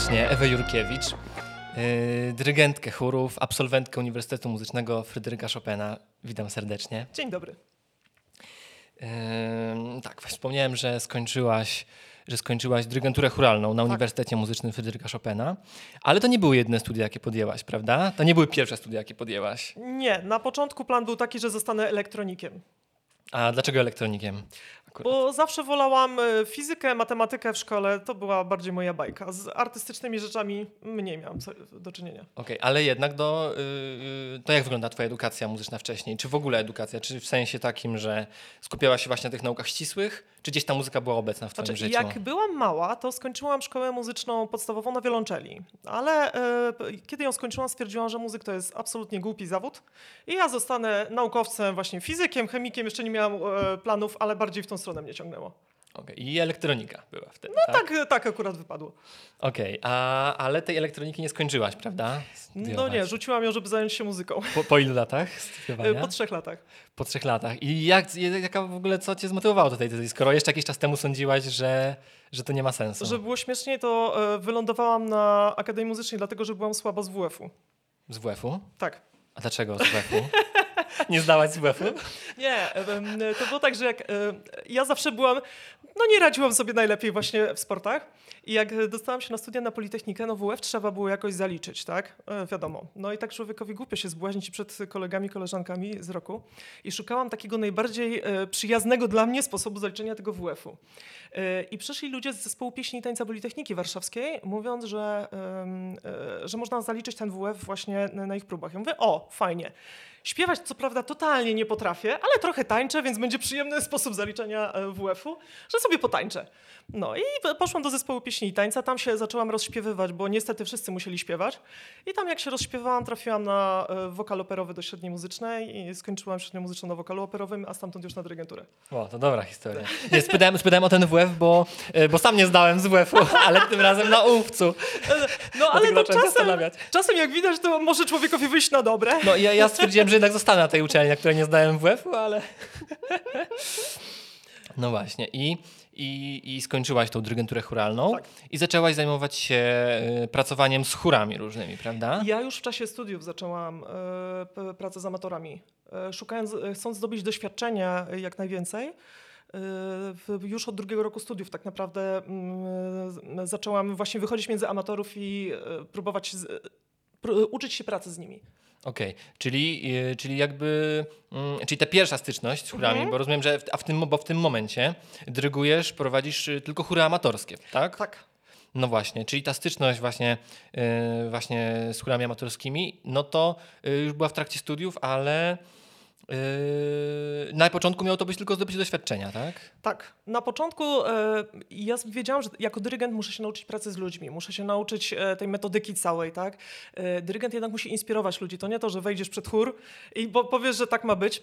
serdecznie Ewę Jurkiewicz, yy, dyrygentkę chórów, absolwentkę Uniwersytetu Muzycznego Fryderyka Chopina. Witam serdecznie. Dzień dobry. Yy, tak, wspomniałem, że skończyłaś, że skończyłaś dyrygenturę churalną na Uniwersytecie Muzycznym Fryderyka Chopina, ale to nie były jedyne studia, jakie podjęłaś, prawda? To nie były pierwsze studia, jakie podjęłaś. Nie, na początku plan był taki, że zostanę elektronikiem. A dlaczego elektronikiem? Akurat. Bo zawsze wolałam e, fizykę, matematykę w szkole, to była bardziej moja bajka. Z artystycznymi rzeczami mniej miałam do czynienia. Okej, ale jednak do, yy, to jak wygląda twoja edukacja muzyczna wcześniej? Czy w ogóle edukacja? Czy w sensie takim, że skupiałaś się właśnie na tych naukach ścisłych? Czy gdzieś ta muzyka była obecna w twoim Znaczy, życiu? jak byłam mała, to skończyłam szkołę muzyczną podstawową na wiolonczeli. Ale p- kiedy ją skończyłam, stwierdziłam, że muzyk to jest absolutnie głupi zawód. I ja zostanę naukowcem, właśnie fizykiem, chemikiem. Jeszcze nie miałam e, planów, ale bardziej w tą stronę mnie ciągnęło. Okej, I elektronika była wtedy, No tak, tak akurat wypadło. Okej, a ale tej elektroniki nie skończyłaś, prawda? No Studiować. nie, rzuciłam ją, żeby zająć się muzyką. Po, po ilu latach studiowania? Po trzech latach. Po trzech latach. I jak, jaka w ogóle, co cię zmotywowało do tej decyzji, skoro jeszcze jakiś czas temu sądziłaś, że, że to nie ma sensu? Żeby było śmieszniej, to e, wylądowałam na Akademii Muzycznej, dlatego że byłam słaba z WF-u. Z WF-u? Tak. A dlaczego z WF-u? nie zdałaś z WF-u? Nie, to było tak, że jak e, ja zawsze byłam, no nie radziłam sobie najlepiej właśnie w sportach i jak dostałam się na studia na Politechnikę, no WF trzeba było jakoś zaliczyć, tak? E, Wiadomo. No i tak człowiekowi głupio się zbłaźnić przed kolegami, koleżankami z roku i szukałam takiego najbardziej e, przyjaznego dla mnie sposobu zaliczenia tego WF-u. E, I przyszli ludzie z zespołu pieśni i tańca Politechniki Warszawskiej, mówiąc, że, e, że można zaliczyć ten WF właśnie na na ich próbach. Ja mówię, o, fajnie. Śpiewać co prawda totalnie nie potrafię, ale trochę tańczę, więc będzie przyjemny sposób zaliczenia e, WF-u, że sobie potańczę. No i poszłam do zespołu pieśni i tańca, tam się zaczęłam rozśpiewywać, bo niestety wszyscy musieli śpiewać. I tam jak się rozśpiewałam, trafiłam na e, wokal operowy do średniej muzycznej i skończyłam średnią muzyczną na wokalu operowym, a stamtąd już na dyrygenturę. O, to dobra historia. Nie, spytałem, spytałem o ten WF, bo, e, bo sam nie zdałem z WF-u, ale tym razem na ołówcu. No ale to zacząłem czasem, czasem jak widać, to może człowiekowi wyjść na dobre. No ja, ja stwierdziłem, że jednak zostanę na tej uczelni, na której nie zdałem WF-u, ale... No właśnie. I, i, i skończyłaś tą dyrygenturę churalną Tak. i zaczęłaś zajmować się e, pracowaniem z chórami różnymi, prawda? Ja już w czasie studiów zaczęłam e, pracę z amatorami. E, szukając, chcąc zdobyć doświadczenia jak najwięcej, już od drugiego roku studiów tak naprawdę mm, zaczęłam właśnie wychodzić między amatorów i próbować z, pr- uczyć się pracy z nimi. Okej, czyli, e, czyli jakby, mm, czyli ta pierwsza styczność z chórami, Mhm. bo rozumiem, że w, a w tym, bo w tym momencie dyrygujesz, prowadzisz e, tylko chóry amatorskie, tak? Tak. No właśnie, czyli ta styczność właśnie, yy, właśnie z chórami amatorskimi, no to już była w trakcie studiów, ale yy, na początku miało to być tylko zdobycie doświadczenia, tak? Tak. Na początku e, ja wiedziałam, że jako dyrygent muszę się nauczyć pracy z ludźmi, muszę się nauczyć e, tej metodyki całej, tak? E, dyrygent jednak musi inspirować ludzi. To nie to, że wejdziesz przed chór i bo, powiesz, że tak ma być.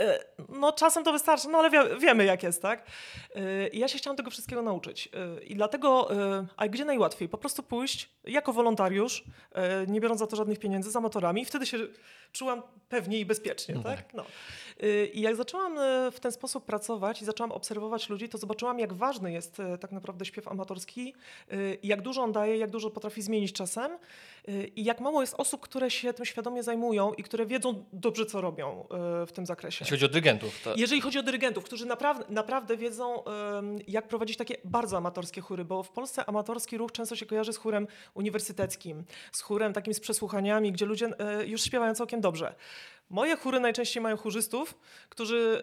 E, no czasem to wystarczy, no ale wie, wiemy jak jest, tak? E, I ja się chciałam tego wszystkiego nauczyć. E, I dlatego, a gdzie najłatwiej? Po prostu pójść jako wolontariusz, nie biorąc za to żadnych pieniędzy, z amatorami i wtedy się czułam pewnie i bezpiecznie, No tak? tak. No. I jak zaczęłam w ten sposób pracować i zaczęłam obserwować ludzi, to zobaczyłam, jak ważny jest tak naprawdę śpiew amatorski, jak dużo on daje, jak dużo potrafi zmienić czasem i jak mało jest osób, które się tym świadomie zajmują i które wiedzą dobrze, co robią w tym zakresie. Jeśli chodzi o dyrygentów, to Jeżeli chodzi o dyrygentów, którzy naprawdę, naprawdę wiedzą, jak prowadzić takie bardzo amatorskie chóry, bo w Polsce amatorski ruch często się kojarzy z chórem uniwersyteckim, z chórem takim z przesłuchaniami, gdzie ludzie y, już śpiewają całkiem dobrze. Moje chóry najczęściej mają chórzystów, którzy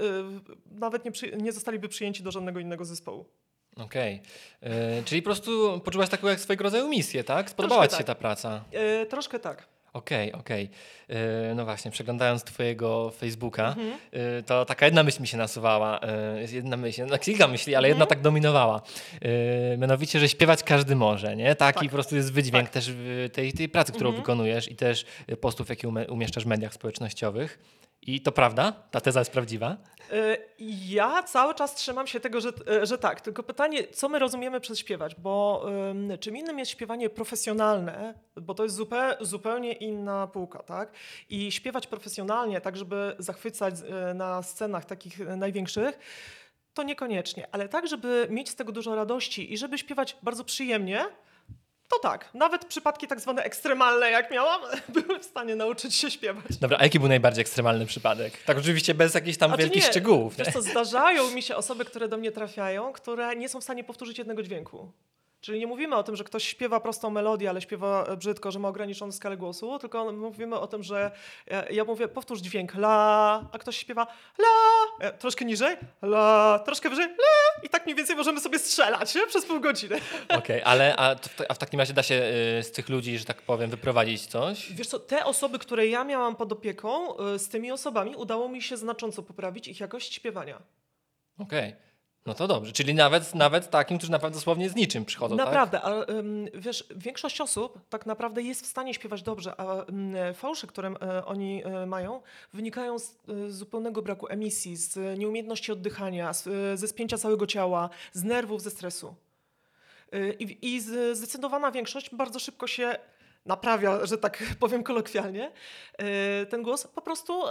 y, nawet nie, przy, nie zostaliby przyjęci do żadnego innego zespołu. okej. Yy, czyli po prostu poczułaś taką jak swojego rodzaju misję, tak? Spodobała Troszkę ci się tak. ta praca. Troszkę tak. Okej, okej. Yy, No właśnie, przeglądając twojego Facebooka, Mhm. yy, to taka jedna myśl mi się nasuwała. Jest jedna myśl, no kilka myśli, ale jedna Mhm. tak dominowała. Mianowicie, że śpiewać każdy może, nie? Taki Tak. po prostu jest wydźwięk Tak. też tej, tej pracy, którą Mhm. wykonujesz i też postów, jakie umie- umieszczasz w mediach społecznościowych. I to prawda? Ta teza jest prawdziwa? Y, Ja cały czas trzymam się tego, że, y, że tak. Tylko pytanie, co my rozumiemy przez śpiewać? Bo ym, czym innym jest śpiewanie profesjonalne, bo to jest zupełnie, inna półka, tak? I śpiewać profesjonalnie, tak żeby zachwycać y, na scenach takich największych, to niekoniecznie. Ale tak, żeby mieć z tego dużo radości i żeby śpiewać bardzo przyjemnie, To tak, nawet przypadki tak zwane ekstremalne, jak miałam, były w stanie nauczyć się śpiewać. Dobra, a jaki był najbardziej ekstremalny przypadek? Tak oczywiście bez jakichś tam Znaczy wielkich nie, szczegółów. Nie? Wiesz co, zdarzają mi się osoby, które do mnie trafiają, które nie są w stanie powtórzyć jednego dźwięku. Czyli nie mówimy o tym, że ktoś śpiewa prostą melodię, ale śpiewa e, brzydko, że ma ograniczoną skalę głosu, tylko mówimy o tym, że ja, ja mówię, powtórz dźwięk la, a ktoś śpiewa la, e, troszkę niżej, la, troszkę wyżej, la i tak mniej więcej możemy sobie strzelać nie? przez pół godziny. Okej, ale a, a w takim razie da się y, z tych ludzi, że tak powiem, wyprowadzić coś? Wiesz co, te osoby, które ja miałam pod opieką, y, z tymi osobami udało mi się znacząco poprawić ich jakość śpiewania. Okej. No to dobrze, czyli nawet, nawet takim, którzy naprawdę dosłownie z niczym przychodzą, tak? Naprawdę, ale ym, wiesz, większość osób tak naprawdę jest w stanie śpiewać dobrze, a fałsze, które y, oni y, mają, wynikają z y, zupełnego braku emisji, z nieumiejętności oddychania, ze spięcia całego ciała, z nerwów, ze stresu. I, I zdecydowana większość bardzo szybko się naprawia, że tak powiem kolokwialnie, ten głos po prostu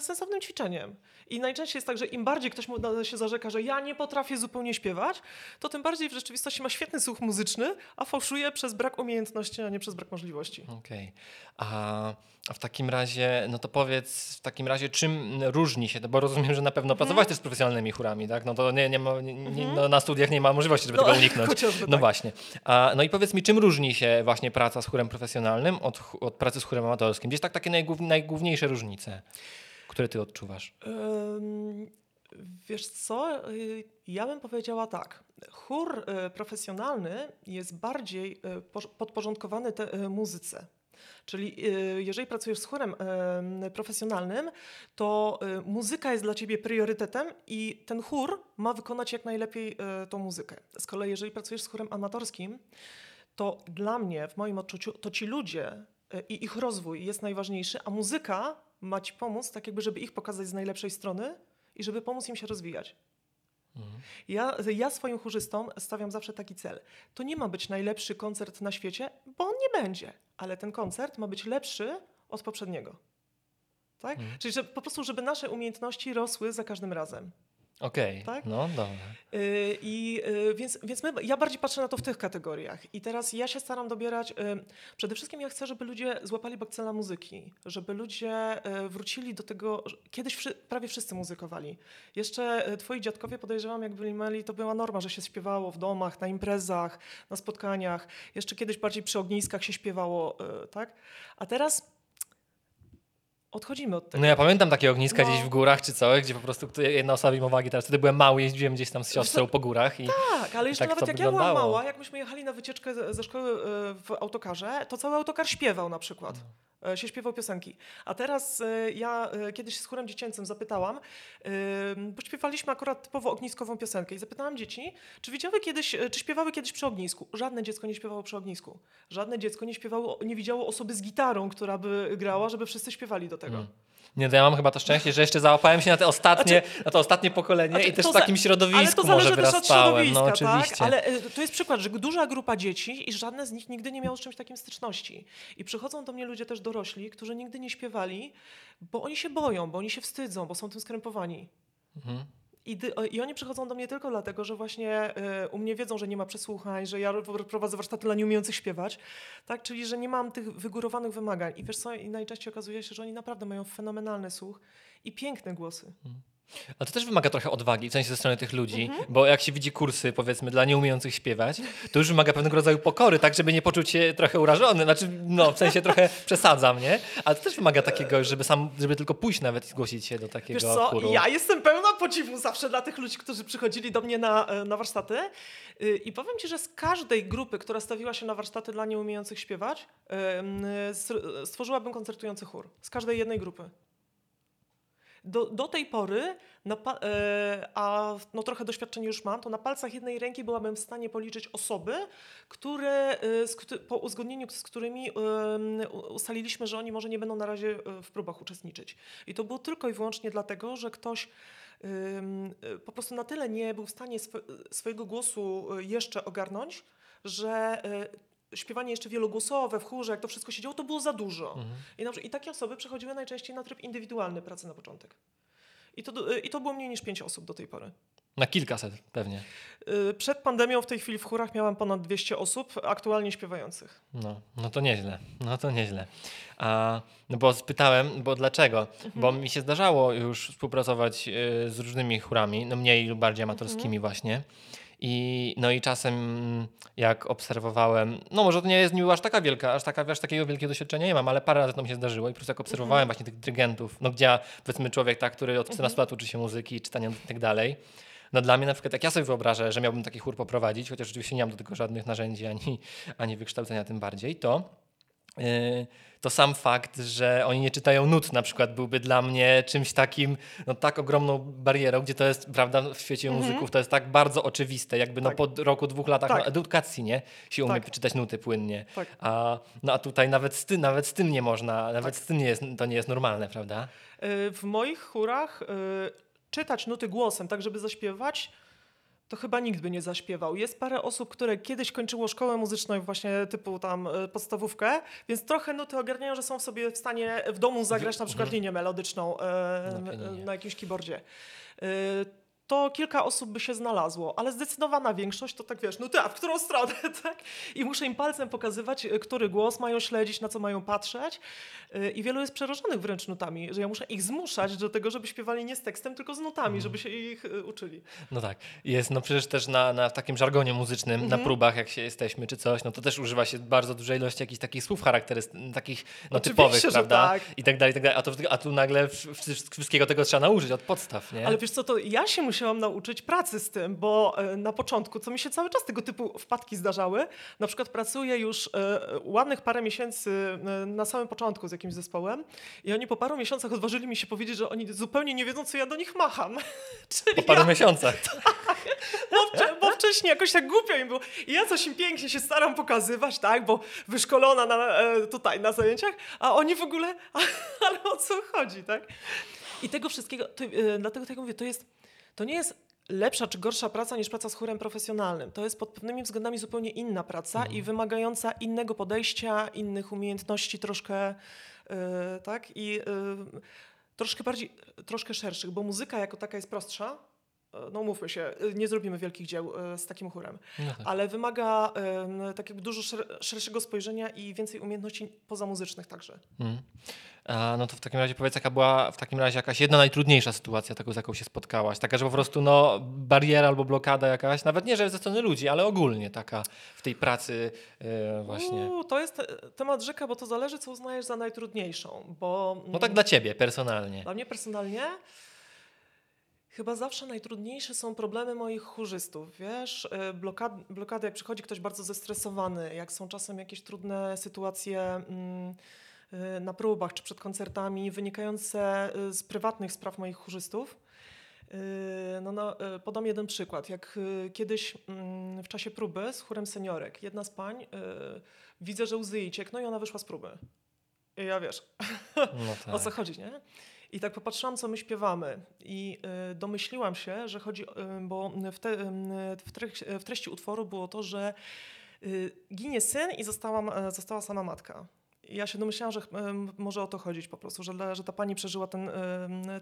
sensownym ćwiczeniem. I najczęściej jest tak, że im bardziej ktoś mu się zarzeka, że ja nie potrafię zupełnie śpiewać, to tym bardziej w rzeczywistości ma świetny słuch muzyczny, a fałszuje przez brak umiejętności, a nie przez brak możliwości. Okej. A a w takim razie, no to powiedz, w takim razie czym różni się, bo rozumiem, że na pewno Mhm. pracowałaś też z profesjonalnymi chórami, tak? No to nie, nie ma, nie, nie, no na studiach nie ma możliwości, żeby No, tego uniknąć. No tak. właśnie. A, no i powiedz mi, czym różni się właśnie praca z chórem profesjonalnym od, od pracy z chórem amatorskim? Gdzieś tak takie najgłów, najgłówniejsze różnice, które ty odczuwasz? Ym, Wiesz co, Y, ja bym powiedziała tak. Chór y, profesjonalny jest bardziej y, podporządkowany muzyce. Czyli jeżeli pracujesz z chórem profesjonalnym, to muzyka jest dla ciebie priorytetem i ten chór ma wykonać jak najlepiej tą muzykę. Z kolei jeżeli pracujesz z chórem amatorskim, to dla mnie, w moim odczuciu, to ci ludzie i ich rozwój jest najważniejszy, a muzyka ma ci pomóc, tak jakby, żeby ich pokazać z najlepszej strony i żeby pomóc im się rozwijać. Ja, ja swoim chórzystom stawiam zawsze taki cel. To nie ma być najlepszy koncert na świecie, bo on nie będzie, ale ten koncert ma być lepszy od poprzedniego. Tak? Czyli że po prostu, żeby nasze umiejętności rosły za każdym razem. Okej, Tak? no dobra. Yy, I yy, więc, więc my, ja bardziej patrzę na to w tych kategoriach. I teraz ja się staram dobierać. Yy, przede wszystkim ja chcę, żeby ludzie złapali bakcela muzyki, żeby ludzie wrócili do tego. Kiedyś prawie wszyscy muzykowali. Jeszcze twoi dziadkowie podejrzewam, jak byli mali, to była norma, że się śpiewało w domach, na imprezach, na spotkaniach. Jeszcze kiedyś bardziej przy ogniskach się śpiewało, tak? A teraz odchodzimy od tego. No ja pamiętam takie ogniska No. gdzieś w górach czy coś, gdzie po prostu jedna osoba mimo gitarę. Wtedy byłem mały, jeździłem gdzieś tam z siostrą po górach i Tak, ale jeszcze tak nawet jak ja byłam wyglądało. mała, jak myśmy jechali na wycieczkę ze- szkoły e, w autokarze, to cały autokar śpiewał na przykład. E, Się śpiewał piosenki. A teraz e, ja e, kiedyś z chórem dziecięcym zapytałam, e, bo śpiewaliśmy akurat typowo ogniskową piosenkę i zapytałam dzieci, czy widziały kiedyś, e, czy śpiewały kiedyś przy ognisku. Żadne dziecko nie śpiewało przy ognisku. Żadne dziecko nie śpiewało, nie widziało osoby z gitarą, która by grała, żeby wszyscy śpiewali do tego. Mm. Nie, ja mam chyba to szczęście, że jeszcze załapałem się na te ostatnie, na to ostatnie pokolenie Znaczy, i też w za- takim Ale środowisku to może zależy też od wyrastałem. No środowiska, oczywiście. tak? Ale y, to jest przykład, że duża grupa dzieci i żadne z nich nigdy nie miało z czymś takim styczności. I przychodzą do mnie ludzie też dorośli, którzy nigdy nie śpiewali, bo oni się boją, bo oni się wstydzą, bo są tym skrępowani. Mhm. I, I oni przychodzą do mnie tylko dlatego, że właśnie y, u mnie wiedzą, że nie ma przesłuchań, że ja ro- prowadzę warsztaty dla nieumiejących śpiewać, tak? Czyli, że nie mam tych wygórowanych wymagań. I wiesz co, i najczęściej okazuje się, że oni naprawdę mają fenomenalny słuch i piękne głosy. Ale to też wymaga trochę odwagi, w sensie ze strony tych ludzi, Mhm. bo jak się widzi kursy, powiedzmy, dla nieumiejących śpiewać, to już wymaga pewnego rodzaju pokory, tak, żeby nie poczuć się trochę urażony, znaczy, no, w sensie trochę przesadzam, nie? Ale to też wymaga takiego, żeby sam, żeby tylko pójść nawet i zgłosić się do takiego Wiesz co, chóru. ja jestem pełna podziwu zawsze dla tych ludzi, którzy przychodzili do mnie na, e, na warsztaty Y, i powiem Ci, że z każdej grupy, która stawiła się na warsztaty dla nieumiejących śpiewać, stworzyłabym koncertujący chór. Z każdej jednej grupy. Do, do tej pory, e, a no trochę doświadczenia już mam, to na palcach jednej ręki byłabym w stanie policzyć osoby, które e, po uzgodnieniu z którymi u- ustaliliśmy, że oni może nie będą na razie e, w próbach uczestniczyć. I to było tylko i wyłącznie dlatego, że ktoś po prostu na tyle nie był w stanie swo- swojego głosu jeszcze ogarnąć, że śpiewanie jeszcze wielogłosowe w chórze, jak to wszystko się działo, to było za dużo. Mhm. I, na, I takie osoby przechodziły najczęściej na tryb indywidualny pracy na początek. I to, y, I to było mniej niż pięć osób do tej pory. Na kilkaset pewnie. y, przed pandemią w tej chwili w chórach miałam ponad 200 osób aktualnie śpiewających. No, no to nieźle, no to nieźle. A, no bo spytałem, bo dlaczego? Mhm. Bo mi się zdarzało już współpracować y, z różnymi chórami, no mniej lub bardziej amatorskimi Mhm. właśnie. I, no i czasem mm, jak obserwowałem, no może to nie jest niby aż taka wielka, aż, taka, aż takiego wielkiego doświadczenia nie mam, ale parę razy to mi się zdarzyło i po prostu jak obserwowałem Mhm. właśnie tych dyrygentów, no gdzie powiedzmy człowiek tak, który od 14 lat uczy się muzyki, czytania i tak dalej, no dla mnie na przykład, jak ja sobie wyobrażę, że miałbym taki chór poprowadzić, chociaż oczywiście nie mam do tego żadnych narzędzi ani, ani wykształcenia tym bardziej, to, yy, to sam fakt, że oni nie czytają nut na przykład byłby dla mnie czymś takim, no tak ogromną barierą, gdzie to jest, prawda, w świecie Mhm. muzyków to jest tak bardzo oczywiste, jakby no Tak. po roku, dwóch latach Tak. no, edukacji, nie? Się umie Tak. czytać nuty płynnie. Tak. A, no a tutaj nawet z, tym, nawet z tym nie można, nawet Tak. z tym nie jest, to nie jest normalne, prawda? Y, W moich chórach y, czytać nuty głosem, tak żeby zaśpiewać, to chyba nikt by nie zaśpiewał. Jest parę osób, które kiedyś kończyło szkołę muzyczną, właśnie typu tam y, podstawówkę, więc trochę nuty ogarniają, że są w sobie w stanie w domu zagrać na przykład linię melodyczną y, Na na jakimś keyboardzie. To kilka osób by się znalazło, ale zdecydowana większość to tak wiesz, no ty, a w którą stronę, tak? I muszę im palcem pokazywać, y, który głos mają śledzić, na co mają patrzeć. Y, I wielu jest przerażonych wręcz nutami, że ja muszę ich zmuszać do tego, żeby śpiewali nie z tekstem, tylko z nutami, Mhm. żeby się ich y, uczyli. No tak. Jest, no przecież też na, na w takim żargonie muzycznym, na Mhm. próbach, jak się jesteśmy czy coś, no to też używa się bardzo dużej ilości jakichś takich słów charakterystycznych, takich no, typowych, prawda? tak. I tak dalej, i tak dalej. A, to, a tu nagle wsz- wsz- wszystkiego tego trzeba nauczyć od podstaw, nie? Ale wiesz co, to ja się musiałam nauczyć pracy z tym, bo e, na początku, co mi się cały czas tego typu wpadki zdarzały, na przykład pracuję już e, ładnych parę miesięcy e, na samym początku z jakimś zespołem i oni po paru miesiącach odważyli mi się powiedzieć, że oni zupełnie nie wiedzą, co ja do nich macham. Czyli po paru ja, miesiącach. bo, wcze- bo wcześniej jakoś tak głupio im było. I ja coś im pięknie się staram pokazywać, tak, bo wyszkolona na, tutaj na zajęciach, a oni w ogóle, ale o co chodzi, tak? I tego wszystkiego, to, dlatego tak jak mówię, to jest, to nie jest lepsza czy gorsza praca niż praca z chórem profesjonalnym. To jest pod pewnymi względami zupełnie inna praca i wymagająca innego podejścia, innych umiejętności troszkę, e, tak, i e, troszkę bardziej, troszkę szerszych, bo muzyka jako taka jest prostsza, no mówmy się, e, nie zrobimy wielkich dzieł e, z takim chórem, No tak. ale wymaga tak jakby dużo szer- szerszego spojrzenia i więcej umiejętności pozamuzycznych także. Mm. A, no to w takim razie powiedz, jaka była w takim razie jakaś jedna najtrudniejsza sytuacja, taką, z jaką się spotkałaś? Taka, że po prostu no, bariera albo blokada jakaś, nawet nie, że ze strony ludzi, ale ogólnie taka w tej pracy e, właśnie. Uuu, to jest te, temat rzeka, bo to zależy, co uznajesz za najtrudniejszą, bo No tak dla ciebie, personalnie. Dla mnie personalnie chyba zawsze najtrudniejsze są problemy moich chórzystów, wiesz, Y, blokad, blokady, jak przychodzi ktoś bardzo zestresowany, jak są czasem jakieś trudne sytuacje mm, y, na próbach czy przed koncertami wynikające y, z prywatnych spraw moich chórzystów. No, no, podam jeden przykład. Jak kiedyś mm, w czasie próby z chórem seniorek, jedna z pań, widzę, że łzy jej ciekną i ona wyszła z próby. I ja wiesz, No tak. o co chodzi, nie? I tak popatrzyłam, co my śpiewamy i y, domyśliłam się, że chodzi, y, bo w, te, y, w, tre- w treści utworu było to, że ginie syn i została, ma- została sama matka. Ja się domyślałam, że może o to chodzić po prostu, że, że ta pani przeżyła ten,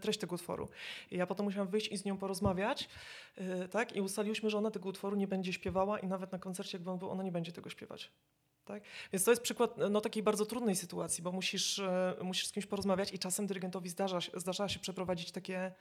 treść tego utworu. I ja potem musiałam wyjść i z nią porozmawiać, tak? I ustaliłyśmy, że ona tego utworu nie będzie śpiewała i nawet na koncercie, jakby on był, ona nie będzie tego śpiewać. Tak? Więc to jest przykład no, takiej bardzo trudnej sytuacji, bo musisz, e, musisz z kimś porozmawiać i czasem dyrygentowi zdarza, zdarza się przeprowadzić takie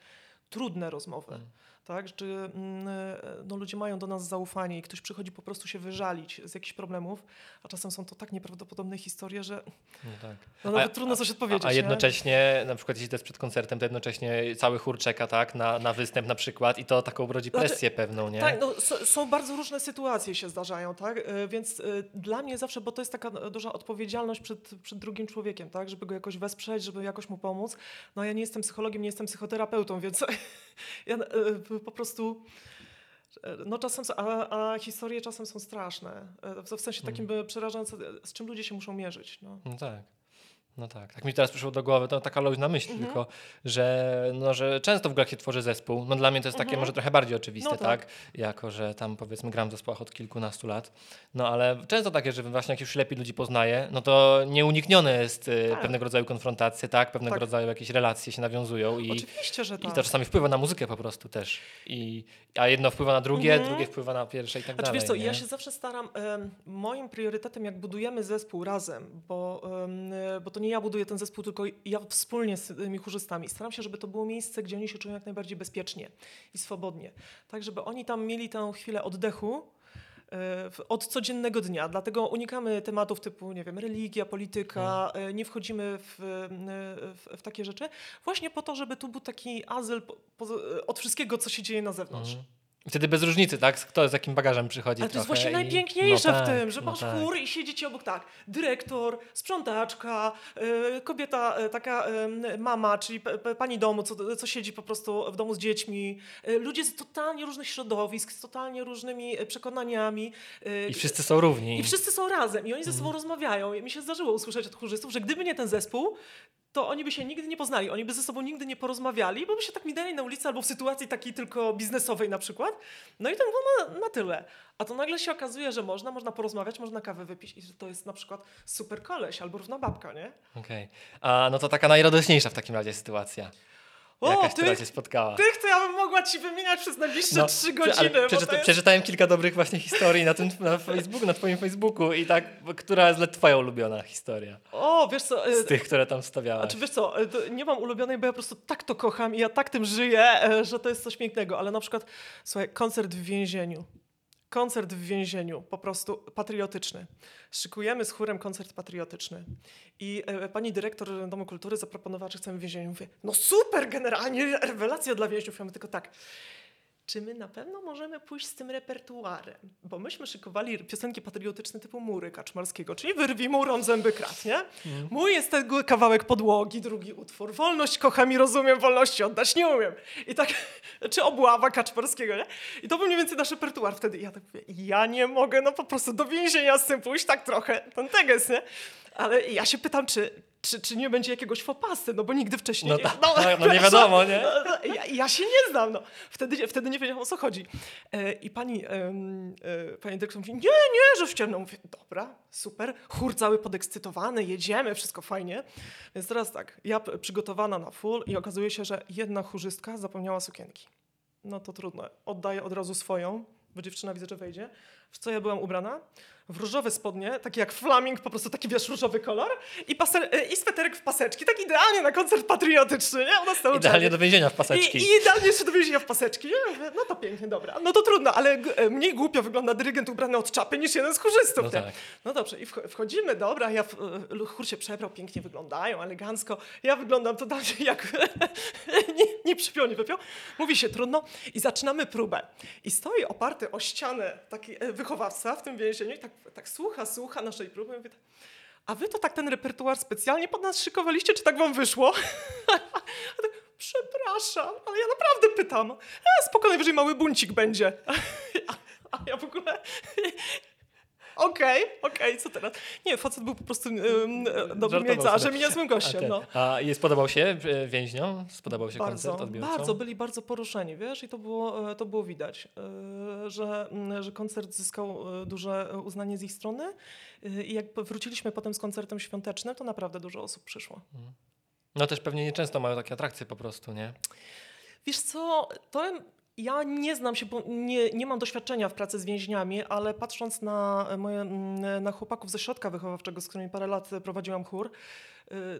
trudne rozmowy. Mm. Tak? Czy mm, e, no, ludzie mają do nas zaufanie i ktoś przychodzi po prostu się wyżalić z jakichś problemów, a czasem są to tak nieprawdopodobne historie, że No tak. no, nawet A- trudno coś odpowiedzieć. A nie? jednocześnie, na przykład jeśli to jest przed koncertem, to jednocześnie cały chór czeka tak, na, na występ na przykład i to taką rodzi Znaczy, presję pewną, nie? Tak, no, są bardzo różne sytuacje się zdarzają, tak? E, Więc e, dla mnie zawsze, bo to jest taka duża odpowiedzialność przed, przed drugim człowiekiem, tak? Żeby go jakoś wesprzeć, żeby jakoś mu pomóc. No ja nie jestem psychologiem, nie jestem psychoterapeutą, więc ja po prostu... e, No czasem, a, a historie czasem są straszne. E, W sensie takim by przerażające, z czym ludzie się muszą mierzyć. No. No tak. No tak, tak mi teraz przyszło do głowy, to taka luźna myśl Mhm. tylko, że, no, że często w jak się tworzy zespół, no dla mnie to jest takie Mhm. może trochę bardziej oczywiste, No tak. tak. Jako, że tam powiedzmy gram w zespołach od kilkunastu lat, no ale często takie, że właśnie jak już lepiej ludzi poznaje, no to nieuniknione jest y, Tak. pewnego rodzaju konfrontacje, tak, pewnego Tak. rodzaju jakieś relacje się nawiązują i, Oczywiście, że i tak. to czasami wpływa na muzykę po prostu też. I, a jedno wpływa na drugie, Mhm. drugie wpływa na pierwsze i tak Znaczy, dalej. wiesz co, nie? ja się zawsze staram, em, moim priorytetem jak budujemy zespół razem, bo, e, bo to nie ja buduję ten zespół, tylko ja wspólnie z tymi chórzystami. Staram się, żeby to było miejsce, gdzie oni się czują jak najbardziej bezpiecznie i swobodnie. Tak, żeby oni tam mieli tę chwilę oddechu, e, od codziennego dnia. Dlatego unikamy tematów typu, nie wiem, religia, polityka, e, nie wchodzimy w, e, w, w takie rzeczy, właśnie po to, żeby tu był taki azyl od wszystkiego, co się dzieje na zewnątrz. Mhm. Wtedy bez różnicy, tak? Kto z jakim bagażem przychodzi Ale to jest właśnie i- najpiękniejsze no w tak, tym, że no masz tak. chór i siedzicie obok tak, dyrektor, sprzątaczka, y, kobieta, y, taka y, mama, czyli pani domu, co, co siedzi po prostu w domu z dziećmi, ludzie z totalnie różnych środowisk, z totalnie różnymi przekonaniami. I wszyscy są równi. i wszyscy są razem i oni ze sobą Mhm. rozmawiają. I mi się zdarzyło usłyszeć od chórzystów, że gdyby nie ten zespół, to oni by się nigdy nie poznali, oni by ze sobą nigdy nie porozmawiali, bo by się tak minęli na ulicy albo w sytuacji takiej tylko biznesowej na przykład. No i to było na, na tyle. A to nagle się okazuje, że można, można porozmawiać, można kawę wypić i że to jest na przykład super koleś albo równa babka, nie? Okej. A no to taka najradośniejsza w takim razie sytuacja. O, Jakaś, która tych, cię spotkała. tych to ja bym mogła ci wymieniać przez najbliższe No, trzy godziny. przeczyta, jest... Przeczytałem kilka dobrych właśnie historii na tym na Facebooku, na twoim Facebooku i tak, która jest twoja ulubiona historia O, wiesz co... y, z tych, które tam stawiałaś? Znaczy wiesz co, to nie mam ulubionej, bo ja po prostu tak to kocham i ja tak tym żyję, e, że to jest coś pięknego. Ale na przykład, słuchaj, koncert w więzieniu. Koncert w więzieniu, po prostu patriotyczny. Szykujemy z chórem koncert patriotyczny. I e, pani dyrektor Domu Kultury zaproponowała, czy chcemy w więzieniu. Mówię, no super, generalnie rewelacja dla więźniów. Ja mówię tylko tak, czy my na pewno możemy pójść z tym repertuarem? Bo myśmy szykowali piosenki patriotyczne typu Mury Kaczmarskiego, czyli Wyrwij murą zęby krat, nie? Mój jest ten kawałek podłogi, drugi utwór. Wolność kocham i rozumiem, wolności oddać nie umiem. I tak, czy obława Kaczmarskiego, nie? I to był mniej więcej nasz repertuar wtedy. I ja tak mówię, ja nie mogę, no po prostu do więzienia z tym pójść, tak trochę, ten teges, nie? Ale ja się pytam, czy, czy, czy nie będzie jakiegoś fopasy, no bo nigdy wcześniej No nie... tak, tak, no nie wiadomo, nie? No, no, Ja, ja się nie znam, no. Wtedy, wtedy nie wiedziałam, o co chodzi. E, I pani, em, e, pani dyrektor mówi, nie, nie, że w ciemno. Mówię, dobra, super, chór cały podekscytowany, jedziemy, wszystko fajnie. Więc teraz tak, ja przygotowana na full i okazuje się, że jedna chórzystka zapomniała sukienki. No to trudno, oddaję od razu swoją, bo dziewczyna widzę, że wejdzie. W co ja byłam ubrana? W różowe spodnie, takie jak flaming, po prostu taki wiesz, różowy kolor i, paser, e, i sweterek w paseczki, tak idealnie na koncert patriotyczny, nie? Ona stała Idealnie do więzienia w paseczki. i, I idealnie jeszcze do więzienia w paseczki. Mówię, no to pięknie, dobra. No to trudno, ale e, mniej głupio wygląda dyrygent ubrany od czapy niż jeden z chórzystów. No nie? tak. no dobrze, i wch- wchodzimy, dobra, ja w, e, chór się przebrał, pięknie wyglądają, elegancko. Ja wyglądam totalnie jak nie, nie przypiął, nie wypiął. Mówi się trudno i zaczynamy próbę. I stoi oparty o ścianę taki e, wychowawca w tym więzieniu i tak, tak słucha, słucha naszej próby. Mówi, tak, a wy to tak ten repertuar specjalnie pod nas szykowaliście, czy tak wam wyszło? Tak, Przepraszam, ale ja naprawdę pytam. E, spoko, najwyżej mały buncik będzie. A, a ja w ogóle... Okej, okej, co teraz? Nie, facet był po prostu um, dobrym jajcarzem i niezłym gościem, ten- no. a i spodobał się e, więźniom? Spodobał się Bardzo, koncert odbiorcom? bardzo, byli bardzo poruszeni, wiesz, i to było, e, to było widać, e, że, że koncert zyskał duże uznanie z ich strony i jak wróciliśmy potem z koncertem świątecznym, to naprawdę dużo osób przyszło. No też pewnie nieczęsto mają takie atrakcje po prostu, nie? Wiesz co, to ja nie znam się, bo nie, nie mam doświadczenia w pracy z więźniami, ale patrząc na moje, mm, na chłopaków ze środka wychowawczego, z którymi parę lat prowadziłam chór,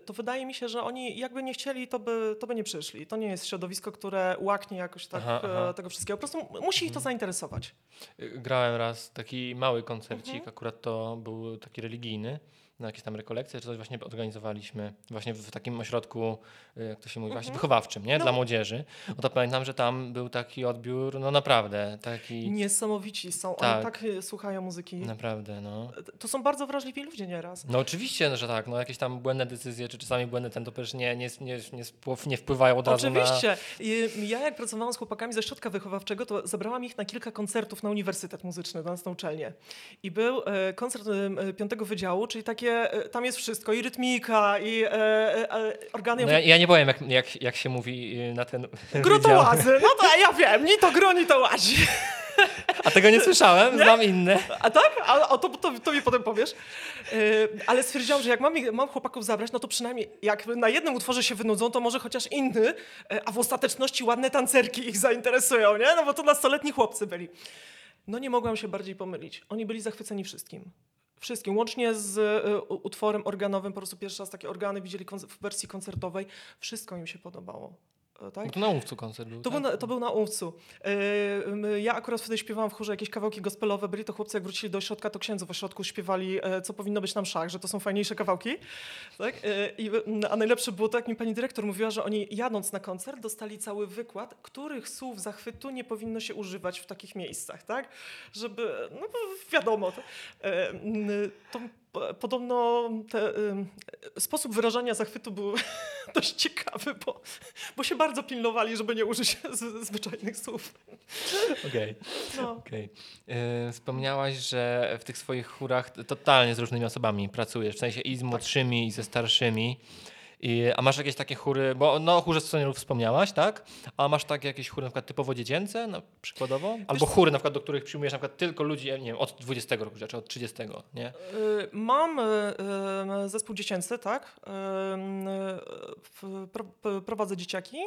to wydaje mi się, że oni jakby nie chcieli, to by, to by nie przyszli. To nie jest środowisko, które łaknie jakoś tak Aha, e, aha. tego wszystkiego. Po prostu musi ich to zainteresować. Y, Grałem raz taki mały koncercik, Mhm. akurat to był taki religijny, na jakieś tam rekolekcje, czy coś właśnie organizowaliśmy właśnie w takim ośrodku, y, jak to się mówi, właśnie Mhm. wychowawczym, nie? No. Dla młodzieży. No to pamiętam, że tam był taki odbiór, no naprawdę, taki, Niesamowici są. Tak. Oni tak y, słuchają muzyki. naprawdę, no. To są bardzo wrażliwi ludzie nieraz. No oczywiście, że tak, no jakieś tam błędne decyzje, czy czasami błędne ten, to przecież nie, nie, nie, nie, nie wpływają od razu na... Oczywiście. I Ja jak pracowałam z chłopakami ze środka wychowawczego, to zabrałam ich na kilka koncertów na Uniwersytet Muzyczny, do nas na uczelnię. I był e, koncert piątego wydziału, czyli takie takie, e, tam jest wszystko, i rytmika, i e, e, e, organy. No ja, ja nie powiem, jak, jak, jak się mówi y, na ten. Grutołazy, no to ja wiem, ni to gro, ni to łazi. A tego nie słyszałem, znam inne. A tak? A, a to, to, to mi potem powiesz. Yy, ale stwierdziłam, że jak mam, mam chłopaków zabrać, no to przynajmniej jak na jednym utworze się wynudzą, to może chociaż inny, e, a w ostateczności ładne tancerki ich zainteresują, nie? No bo to nastoletni chłopcy byli. No nie mogłam się bardziej pomylić. Oni byli zachwyceni wszystkim. Wszystkim, łącznie z u- utworem organowym, po prostu pierwszy raz takie organy widzieli w wersji koncertowej. Wszystko im się podobało. E, Tak? No to na łówcu koncert był, To, tak? był na, to był na Umcu. Yy, ja akurat wtedy śpiewałam w chórze jakieś kawałki gospelowe. Byli to chłopcy, jak wrócili do ośrodka, to księdzu w ośrodku śpiewali, e, co powinno być na mszach, że to są fajniejsze kawałki. Tak? Yy, i, a najlepsze było to, jak mi pani dyrektor mówiła, że oni jadąc na koncert dostali cały wykład, których słów zachwytu nie powinno się używać w takich miejscach, tak? Żeby, no wiadomo, to, e, mm, to podobno te, sposób wyrażania zachwytu był dość ciekawy, bo, bo się bardzo pilnowali, żeby nie użyć zwyczajnych słów. Okej. No. Okej. Y, Wspomniałaś, że w tych swoich chórach totalnie z różnymi osobami pracujesz, w sensie i z młodszymi, i ze starszymi. I, a masz jakieś takie chóry, bo no o chórze seniorów wspomniałaś, tak? A masz takie jakieś chóry na przykład typowo dziecięce, no, przykładowo? Albo chóry na przykład, do których przyjmujesz na przykład tylko ludzi, nie wiem, od 20 roku życia, czy od 30, nie? Y, Mam y, y, zespół dziecięcy, tak? Prowadzę dzieciaki,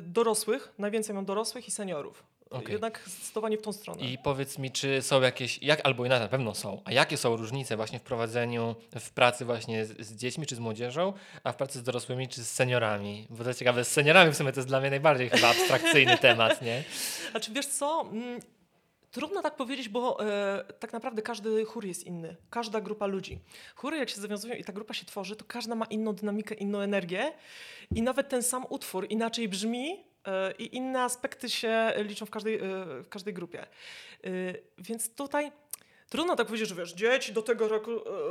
dorosłych, najwięcej mam dorosłych i seniorów. Okej. Jednak zdecydowanie w tą stronę. I powiedz mi, czy są jakieś, jak, albo inaczej, na pewno są, a jakie są różnice właśnie w prowadzeniu, w pracy właśnie z, z dziećmi czy z młodzieżą, a w pracy z dorosłymi czy z seniorami? Bo to jest ciekawe, z seniorami w sumie to jest dla mnie najbardziej chyba abstrakcyjny temat, nie? Znaczy wiesz co, mm, trudno tak powiedzieć, bo e, tak naprawdę każdy chór jest inny. Każda grupa ludzi. Chóry jak się zawiązują i ta grupa się tworzy, to każda ma inną dynamikę, inną energię i nawet ten sam utwór inaczej brzmi i inne aspekty się liczą w każdej, e, w każdej grupie. E, więc tutaj... Trudno tak powiedzieć, że wiesz, dzieci do tego roku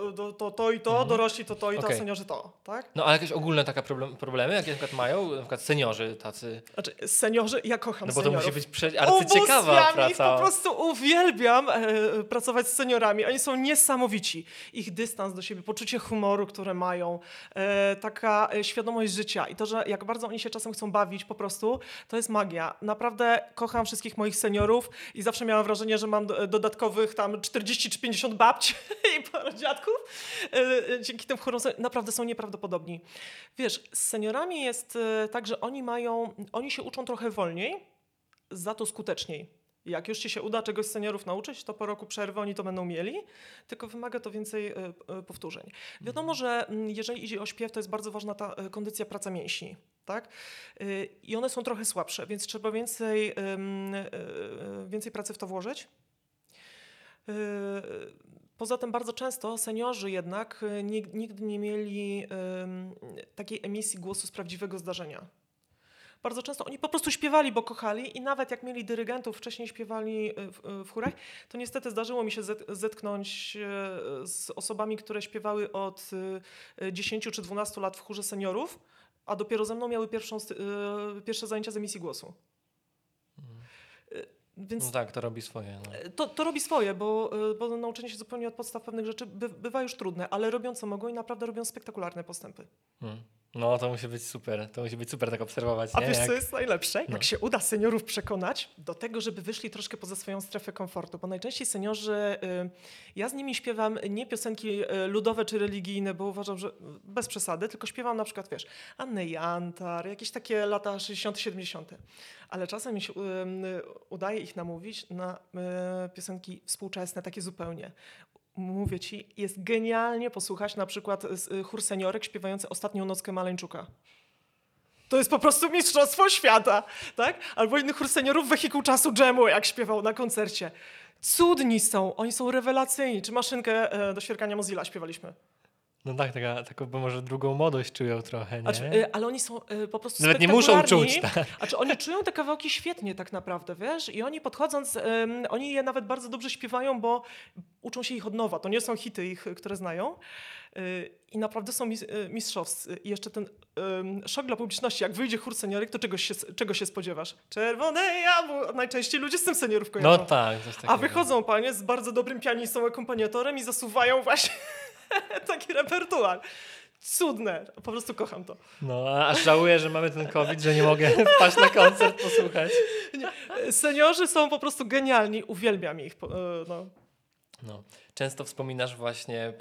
e, do, to, to i to, Mhm. dorośli to to i to, a seniorzy to, tak? No ale jakieś ogólne takie problem, problemy, jakie na przykład mają, na przykład seniorzy tacy, Znaczy, seniorzy, ja kocham no bo to seniorów. musi być prze... arcyciekawa praca. po prostu uwielbiam e, pracować z seniorami. Oni są niesamowici. Ich dystans do siebie, poczucie humoru, które mają, e, taka e, świadomość życia i to, że jak bardzo oni się czasem chcą bawić po prostu, to jest magia. Naprawdę kocham wszystkich moich seniorów i zawsze miałam wrażenie, że mam do, dodatkowych tam 40 czy 50 babci i parę dziadków. E, e, dzięki tym chórom naprawdę są nieprawdopodobni. Wiesz, z seniorami jest e, tak, że oni mają, oni się uczą trochę wolniej, za to skuteczniej. Jak już ci się uda czegoś z seniorów nauczyć, to po roku przerwy oni to będą mieli, tylko wymaga to więcej powtórzeń. Wiadomo, że mm, jeżeli idzie o śpiew, to jest bardzo ważna ta kondycja praca mięśni. Tak? Y, I one są trochę słabsze, więc trzeba więcej, y, y, więcej pracy w to włożyć. Y, Poza tym bardzo często seniorzy jednak y, nig- nigdy nie mieli takiej emisji głosu z prawdziwego zdarzenia. Bardzo często oni po prostu śpiewali, bo kochali i nawet jak mieli dyrygentów, wcześniej śpiewali y, w, y, w chórach, to niestety zdarzyło mi się zet- zetknąć z osobami, które śpiewały od y, y, 10 czy 12 lat w chórze seniorów, a dopiero ze mną miały pierwszą, pierwsze zajęcia z emisji głosu. Więc No tak, to robi swoje. No. to, to robi swoje, bo, y, bo nauczenie się zupełnie od podstaw pewnych rzeczy by, bywa już trudne, ale robią co mogą i naprawdę robią spektakularne postępy. Mm. No to musi być super, to musi być super tak obserwować, A nie? wiesz, Jak- co jest najlepsze? Jak No. się uda seniorów przekonać do tego, żeby wyszli troszkę poza swoją strefę komfortu, bo najczęściej seniorzy, y, ja z nimi śpiewam nie piosenki y, ludowe czy religijne, bo uważam, że bez przesady, tylko śpiewam na przykład, wiesz, Annę Jantar, jakieś takie lata 60., 70., ale czasem mi się y, udaje ich namówić na piosenki współczesne, takie zupełnie. Mówię ci, jest genialnie posłuchać na przykład z- y, chór seniorek śpiewający Ostatnią nockę Maleńczuka. To jest po prostu mistrzostwo świata, tak? Albo inny chór seniorów wehikuł czasu dżemu, jak śpiewał na koncercie. Cudni są, oni są rewelacyjni. Czy maszynkę e, do świerkania Mozilla śpiewaliśmy? No tak, taka, taką bo może drugą młodość czują trochę, nie? Znaczy, ale oni są e, po prostu Nawet nie muszą czuć, tak? A czy oni czują te kawałki świetnie tak naprawdę, wiesz? I oni podchodząc, em, oni je nawet bardzo dobrze śpiewają, bo uczą się ich od nowa. To nie są hity ich, które znają. Y, I naprawdę są y, mistrzowscy. I jeszcze ten um, szok dla publiczności. Jak wyjdzie chór seniorek, to czego się, czego się spodziewasz? Czerwone jabłko. Najczęściej ludzie z tym seniorów kojarzą. No tak. A wychodzą panie z bardzo dobrym pianistą, akompaniatorem i zasuwają właśnie Taki repertuar. Cudne. Po prostu kocham to. No, a aż żałuję, że mamy ten COVID, że nie mogę wpaść na koncert, posłuchać. Seniorzy są po prostu genialni. Uwielbiam ich. e, No. No. Często wspominasz właśnie,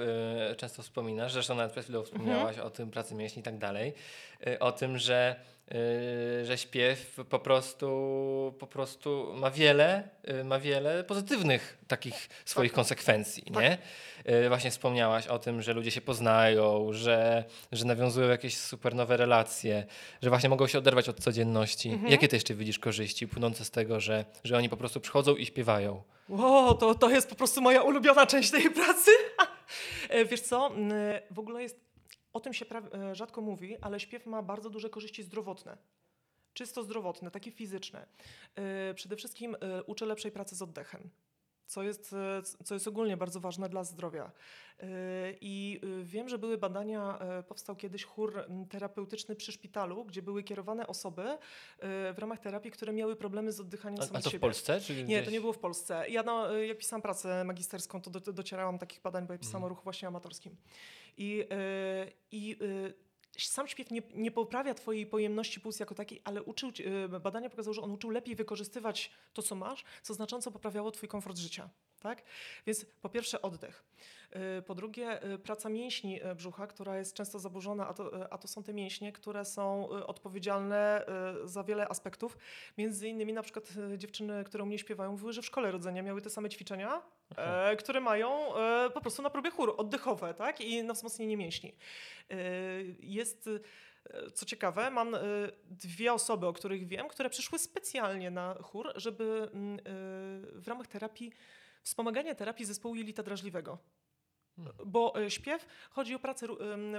y, często wspominasz, zresztą nawet przed chwilą wspomniałaś o tym pracy mięśni i tak dalej, y, o tym, że, że śpiew po prostu, po prostu ma wiele, y, ma wiele pozytywnych takich swoich konsekwencji, nie? Y, właśnie wspomniałaś o tym, że ludzie się poznają, że, że nawiązują jakieś super nowe relacje, że właśnie mogą się oderwać od codzienności. Jakie ty jeszcze widzisz korzyści płynące z tego, że, że oni po prostu przychodzą i śpiewają? Wow, to, to jest po prostu moja ulubiona część tej pracy. E, Wiesz co, w ogóle jest, o tym się e, rzadko mówi, ale śpiew ma bardzo duże korzyści zdrowotne. Czysto zdrowotne, takie fizyczne. E, Przede wszystkim e, uczy lepszej pracy z oddechem. Co jest, co jest ogólnie bardzo ważne dla zdrowia. I wiem, że były badania, powstał kiedyś chór terapeutyczny przy szpitalu, gdzie były kierowane osoby w ramach terapii, które miały problemy z oddychaniem A, same a to w siebie. Polsce? Czy Nie, to nie było w Polsce. Ja no, jak pisałam pracę magisterską, to do, docierałam takich badań, bo ja pisałam Mhm. o ruchu właśnie amatorskim. I, y, i y, sam śpiew nie, nie poprawia twojej pojemności puls jako takiej, ale uczył, y, badania pokazały, że on uczył lepiej wykorzystywać to, co masz, co znacząco poprawiało twój komfort życia. Tak? Więc po pierwsze oddech. Y, Po drugie y, praca mięśni y, brzucha, która jest często zaburzona, a to, a to są te mięśnie, które są odpowiedzialne za wiele aspektów. Między innymi na przykład dziewczyny, które u mnie śpiewają, mówiły, że w szkole rodzenia miały te same ćwiczenia, e, które mają e, po prostu na próbie chór oddechowe tak? i na wzmocnienie mięśni. E, jest, co ciekawe, mam dwie osoby, o których wiem, które przyszły specjalnie na chór, żeby mm, w ramach terapii, wspomagania terapii zespołu jelita drażliwego. Hmm. Bo e, śpiew chodzi o pracę,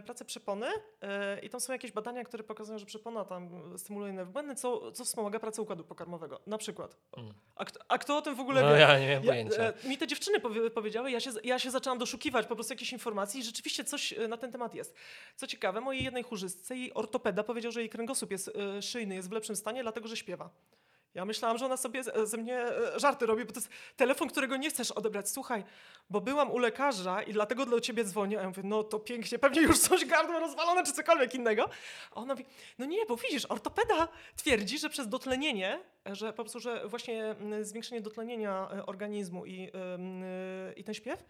pracę przepony e, i tam są jakieś badania, które pokazują, że przepona tam stymuluje nerw błędny, co, co wspomaga pracę układu pokarmowego. Na przykład. Mm. A kto, a kto o tym w ogóle No wie? ja nie miałem Ja, pojęcia. e, mi te dziewczyny powie, powiedziały, ja się, ja się zaczęłam doszukiwać po prostu jakichś informacji i rzeczywiście coś na ten temat jest. Co ciekawe, mojej jednej chórzystce, jej ortopeda powiedział, że jej kręgosłup jest szyjny, jest w lepszym stanie, dlatego że śpiewa. Ja myślałam, że ona sobie ze mnie e, żarty robi, bo to jest telefon, którego nie chcesz odebrać. Słuchaj, bo byłam u lekarza i dlatego do ciebie dzwonię. A ja mówię, no to pięknie, pewnie już coś gardło rozwalone czy cokolwiek innego. A ona mówi, no nie, bo widzisz, ortopeda twierdzi, że przez dotlenienie, że po prostu, że właśnie mm, zwiększenie dotlenienia e, organizmu i, ym, y, i ten śpiew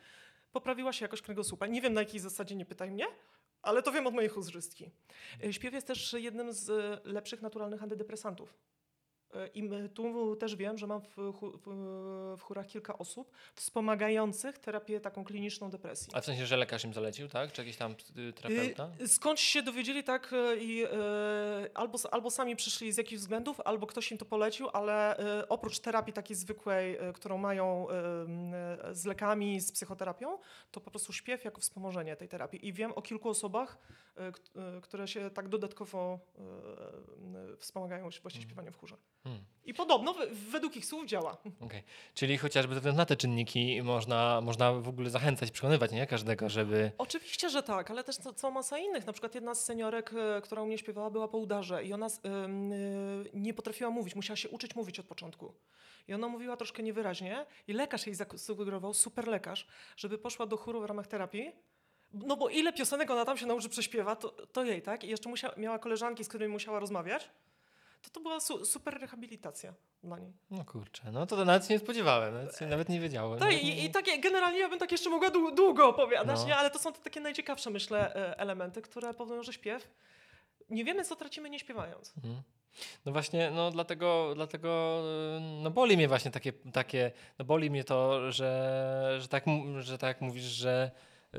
poprawiła się jakość kręgosłupa. Nie wiem na jakiej zasadzie, nie pytaj mnie, ale to wiem od mojej chórzystki. Śpiew jest też jednym z lepszych naturalnych antydepresantów. E, I tu też wiem, że mam w, w, w chórach kilka osób wspomagających terapię taką kliniczną depresji. A w sensie, że lekarz im zalecił, tak? Czy jakiś tam y, terapeuta? Y, Skąd się dowiedzieli tak y, i albo, albo sami przyszli z jakichś względów, albo ktoś im to polecił, ale oprócz terapii takiej zwykłej, którą mają z lekami, z psychoterapią, to po prostu śpiew jako wspomożenie tej terapii. I wiem o kilku osobach, które się tak dodatkowo wspomagają właśnie śpiewaniem w chórze. Hmm. I podobno we- według ich słów działa. Okej. Czyli chociażby ze względu na te czynniki można, można w ogóle zachęcać, przekonywać nie? każdego, żeby... Oczywiście, że tak, ale też co- cała masa innych. Na przykład jedna z seniorek, e, która u mnie śpiewała, była po udarze i ona ym, y, nie potrafiła mówić, musiała się uczyć mówić od początku. I ona mówiła troszkę niewyraźnie i lekarz jej zasugerował, super lekarz, żeby poszła do chóru w ramach terapii. No bo ile piosenek ona tam się nauczy prześpiewa, to, to jej, tak? I jeszcze musia, miała koleżanki, z którymi musiała rozmawiać. To to była su, super rehabilitacja dla niej. No kurczę, no to nawet się nie spodziewałem, nawet, nawet nie wiedziałem. Tak, i, i takie, generalnie ja bym tak jeszcze mogła dłu- długo opowiadać, No. nie? ale to są te takie najciekawsze, myślę, e, elementy, które powodują, że śpiew. Nie wiemy, co tracimy nie śpiewając. Mhm. No właśnie, no dlatego, dlatego y, no boli mnie właśnie takie, takie no boli mnie to, że, że, tak, że tak mówisz, że y,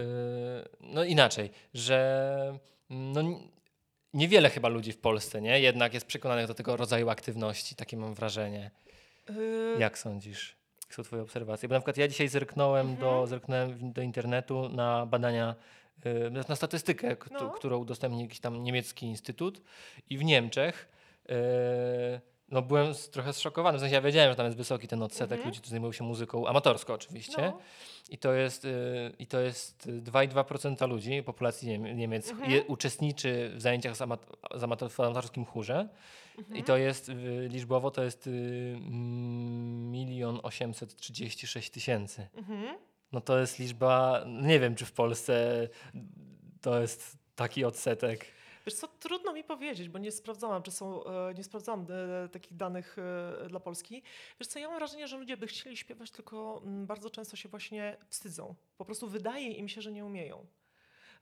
no inaczej, że no n- niewiele chyba ludzi w Polsce, nie? Jednak jest przekonanych do tego rodzaju aktywności, takie mam wrażenie. Yy, Jak sądzisz? Jak są twoje obserwacje? Bo na przykład ja dzisiaj zerknąłem, Mhm. do, zerknąłem w- do internetu na badania, y, na statystykę, No. którą udostępnił jakiś tam niemiecki instytut i w Niemczech y, no byłem trochę zszokowany, w sensie ja wiedziałem, że tam jest wysoki ten odsetek Mhm. ludzi, którzy zajmują się muzyką amatorsko oczywiście no, i to jest, y, i to jest 2,2% ludzi, populacji Niem- Niemiec Mhm. je, uczestniczy w zajęciach z, amat, z amator, w amatorskim chórze mhm. i to jest y, liczbowo to jest y, milion osiemset trzydzieści sześć tysięcy. Mhm. No to jest liczba, nie wiem, czy w Polsce to jest taki odsetek. Wiesz co, trudno mi powiedzieć, bo nie sprawdzałam, czy są, e, nie sprawdzałam e, takich danych e, dla Polski. Wiesz co, ja mam wrażenie, że ludzie by chcieli śpiewać, tylko mm, bardzo często się właśnie wstydzą. Po prostu wydaje im się, że nie umieją.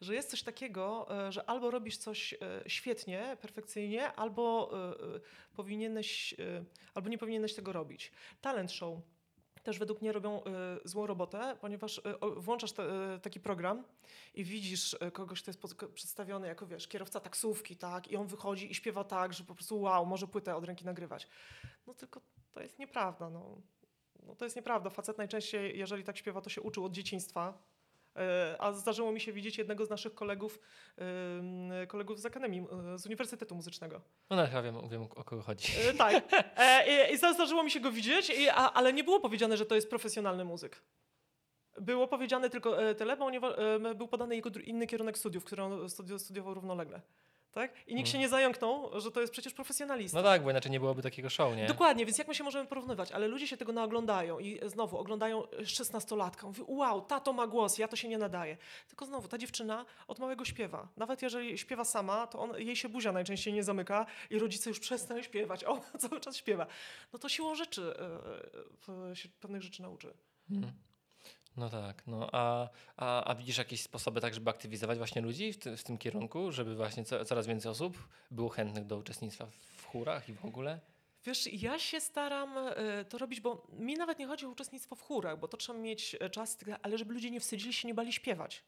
Że jest coś takiego, że albo robisz coś świetnie, perfekcyjnie, albo powinieneś, albo nie powinieneś tego robić. Talent show też według mnie robią y, złą robotę, ponieważ y, włączasz te, y, taki program i widzisz kogoś, kto jest przedstawiony jako, wiesz, kierowca taksówki, tak, i on wychodzi i śpiewa tak, że po prostu wow, może płytę od ręki nagrywać. No tylko to jest nieprawda, no. No to jest nieprawda. Facet najczęściej, jeżeli tak śpiewa, to się uczył od dzieciństwa, a zdarzyło mi się widzieć jednego z naszych kolegów, kolegów z Akademii, e, z Uniwersytetu Muzycznego. No tak, ja wiem, wiem o kogo chodzi. E, tak. I, zdarzyło mi się go widzieć, ale nie było powiedziane, że to jest profesjonalny muzyk. Było powiedziane tylko tyle, bo był podany jego inny kierunek studiów, który on studiował równolegle. Tak? I nikt się nie zająknął, że to jest przecież profesjonalista. No tak, bo inaczej nie byłoby takiego show, nie? Dokładnie, więc jak my się możemy porównywać? Ale ludzie się tego naoglądają i znowu oglądają 16-latka. Mówi, wow, tato ma głos, ja to się nie nadaje. Tylko znowu, ta dziewczyna od małego śpiewa. Nawet jeżeli śpiewa sama, to on, jej się buzia najczęściej nie zamyka i rodzice już przestają śpiewać. Ona cały czas śpiewa. No to siłą rzeczy yy, się pewnych rzeczy nauczy. Hmm. No tak, no a, a, a widzisz jakieś sposoby tak, żeby aktywizować właśnie ludzi w, ty, w tym kierunku, żeby właśnie co, coraz więcej osób było chętnych do uczestnictwa w chórach i w ogóle? Wiesz, ja się staram e, to robić, bo mi nawet nie chodzi o uczestnictwo w chórach, bo to trzeba mieć e, czas, ale żeby ludzie nie wstydzili się, nie bali śpiewać.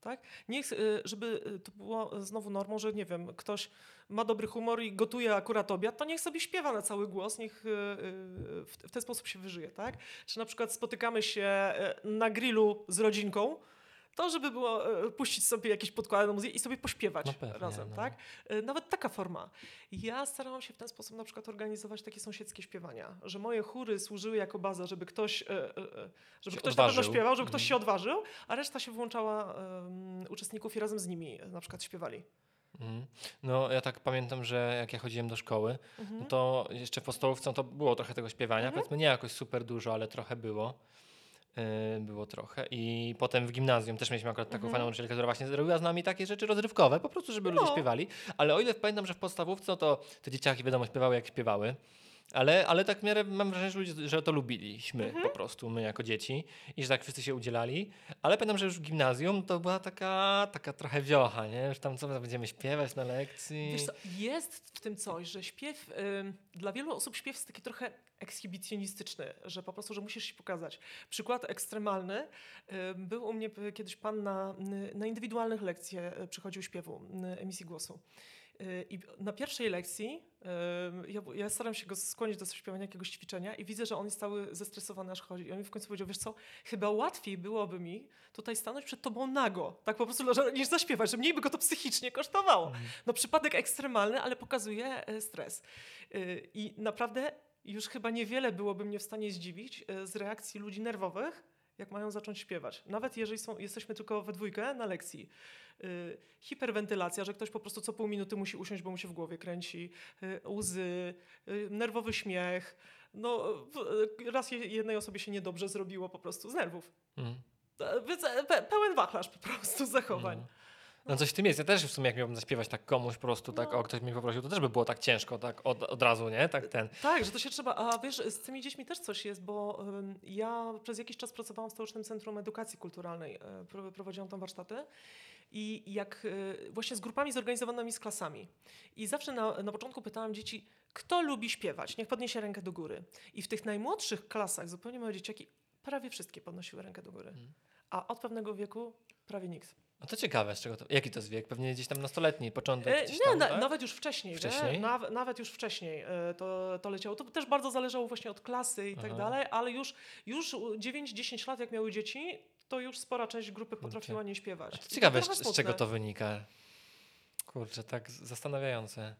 Tak? Y, żeby y, to było znowu normą, że nie wiem, ktoś ma dobry humor i gotuje akurat obiad, to niech sobie śpiewa na cały głos, niech y, w ten sposób się wyżyje, tak? Czy na przykład spotykamy się na grillu z rodzinką, to, żeby było e, puścić sobie jakieś podkłady na muzykę i sobie pośpiewać no pewnie, razem, no. tak? E, nawet taka forma. Ja starałam się w ten sposób na przykład organizować takie sąsiedzkie śpiewania, że moje chóry służyły jako baza, żeby ktoś, e, żeby ktoś na pewno śpiewał, żeby ktoś się mhm. odważył, a reszta się włączała um, uczestników i razem z nimi na przykład śpiewali. Mhm. No ja tak pamiętam, że jak ja chodziłem do szkoły, mhm. no to jeszcze w podstawówce to było trochę tego śpiewania, mhm. powiedzmy nie jakoś super dużo, ale trochę było. Y, było trochę. I potem w gimnazjum też mieliśmy akurat taką mhm. fajną nauczycielkę, która właśnie robiła z nami takie rzeczy rozrywkowe, po prostu, żeby no. ludzie śpiewali. Ale o ile pamiętam, że w podstawówce, no to te dzieciaki wiadomo śpiewały jak śpiewały. Ale, ale tak w miarę mam wrażenie, że, ludzie, że to lubiliśmy mhm. po prostu, my jako dzieci i że tak wszyscy się udzielali. Ale pamiętam, że już w gimnazjum to była taka, taka trochę wiocha, nie? Już tam co będziemy śpiewać na lekcji. Wiesz co, jest w tym coś, że śpiew, dla wielu osób śpiew jest taki trochę ekshibicjonistyczny, że po prostu, że musisz się pokazać. Przykład ekstremalny. Był u mnie kiedyś pan na, na indywidualnych lekcjach, e, przychodził śpiewu, emisji głosu. I na pierwszej lekcji ja, ja, staram się go skłonić do śpiewania jakiegoś ćwiczenia i widzę, że on jest cały zestresowany, aż chodzi. I on mi w końcu powiedział, wiesz co, chyba łatwiej byłoby mi tutaj stanąć przed tobą nago, tak po prostu, niż zaśpiewać, że mniej by go to psychicznie kosztowało. Mhm. No przypadek ekstremalny, ale pokazuje e, stres. E, I naprawdę już chyba niewiele byłoby mnie w stanie zdziwić e, z reakcji ludzi nerwowych, jak mają zacząć śpiewać. Nawet jeżeli są, jesteśmy tylko we dwójkę na lekcji. Yy, hiperwentylacja, że ktoś po prostu co pół minuty musi usiąść, bo mu się w głowie kręci. Yy, łzy, yy, nerwowy śmiech. No, raz jednej osobie się niedobrze zrobiło po prostu z nerwów. Mm. Pe pełen wachlarz po prostu zachowań. Mm. No coś w tym jest. Ja też w sumie jak miałbym zaśpiewać tak komuś po prostu, tak, no. o ktoś mnie poprosił, to też by było tak ciężko, tak od, od razu, nie? Tak ten. Tak, że to się trzeba, a wiesz, z tymi dziećmi też coś jest, bo um, ja przez jakiś czas pracowałam w Stołecznym Centrum Edukacji Kulturalnej, e, prowadziłam tam warsztaty i jak e, właśnie z grupami zorganizowanymi z klasami. I zawsze na, na początku pytałam dzieci, kto lubi śpiewać? Niech podniesie rękę do góry. I w tych najmłodszych klasach, zupełnie małe dzieciaki, prawie wszystkie podnosiły rękę do góry. Hmm. A od pewnego wieku prawie nikt. No to ciekawe, z czego to, jaki to jest wiek? Pewnie gdzieś tam nastoletni, początek. E, nie, tam, na, tak? nawet już wcześniej. wcześniej? Naw, nawet już wcześniej e, to, to leciało. To też bardzo zależało właśnie od klasy i tak Aha. tak dalej, ale już, już 9-10 lat, jak miały dzieci, to już spora część grupy potrafiła nie śpiewać. to ciekawe, to z, czego to wynika. Kurczę, tak zastanawiające.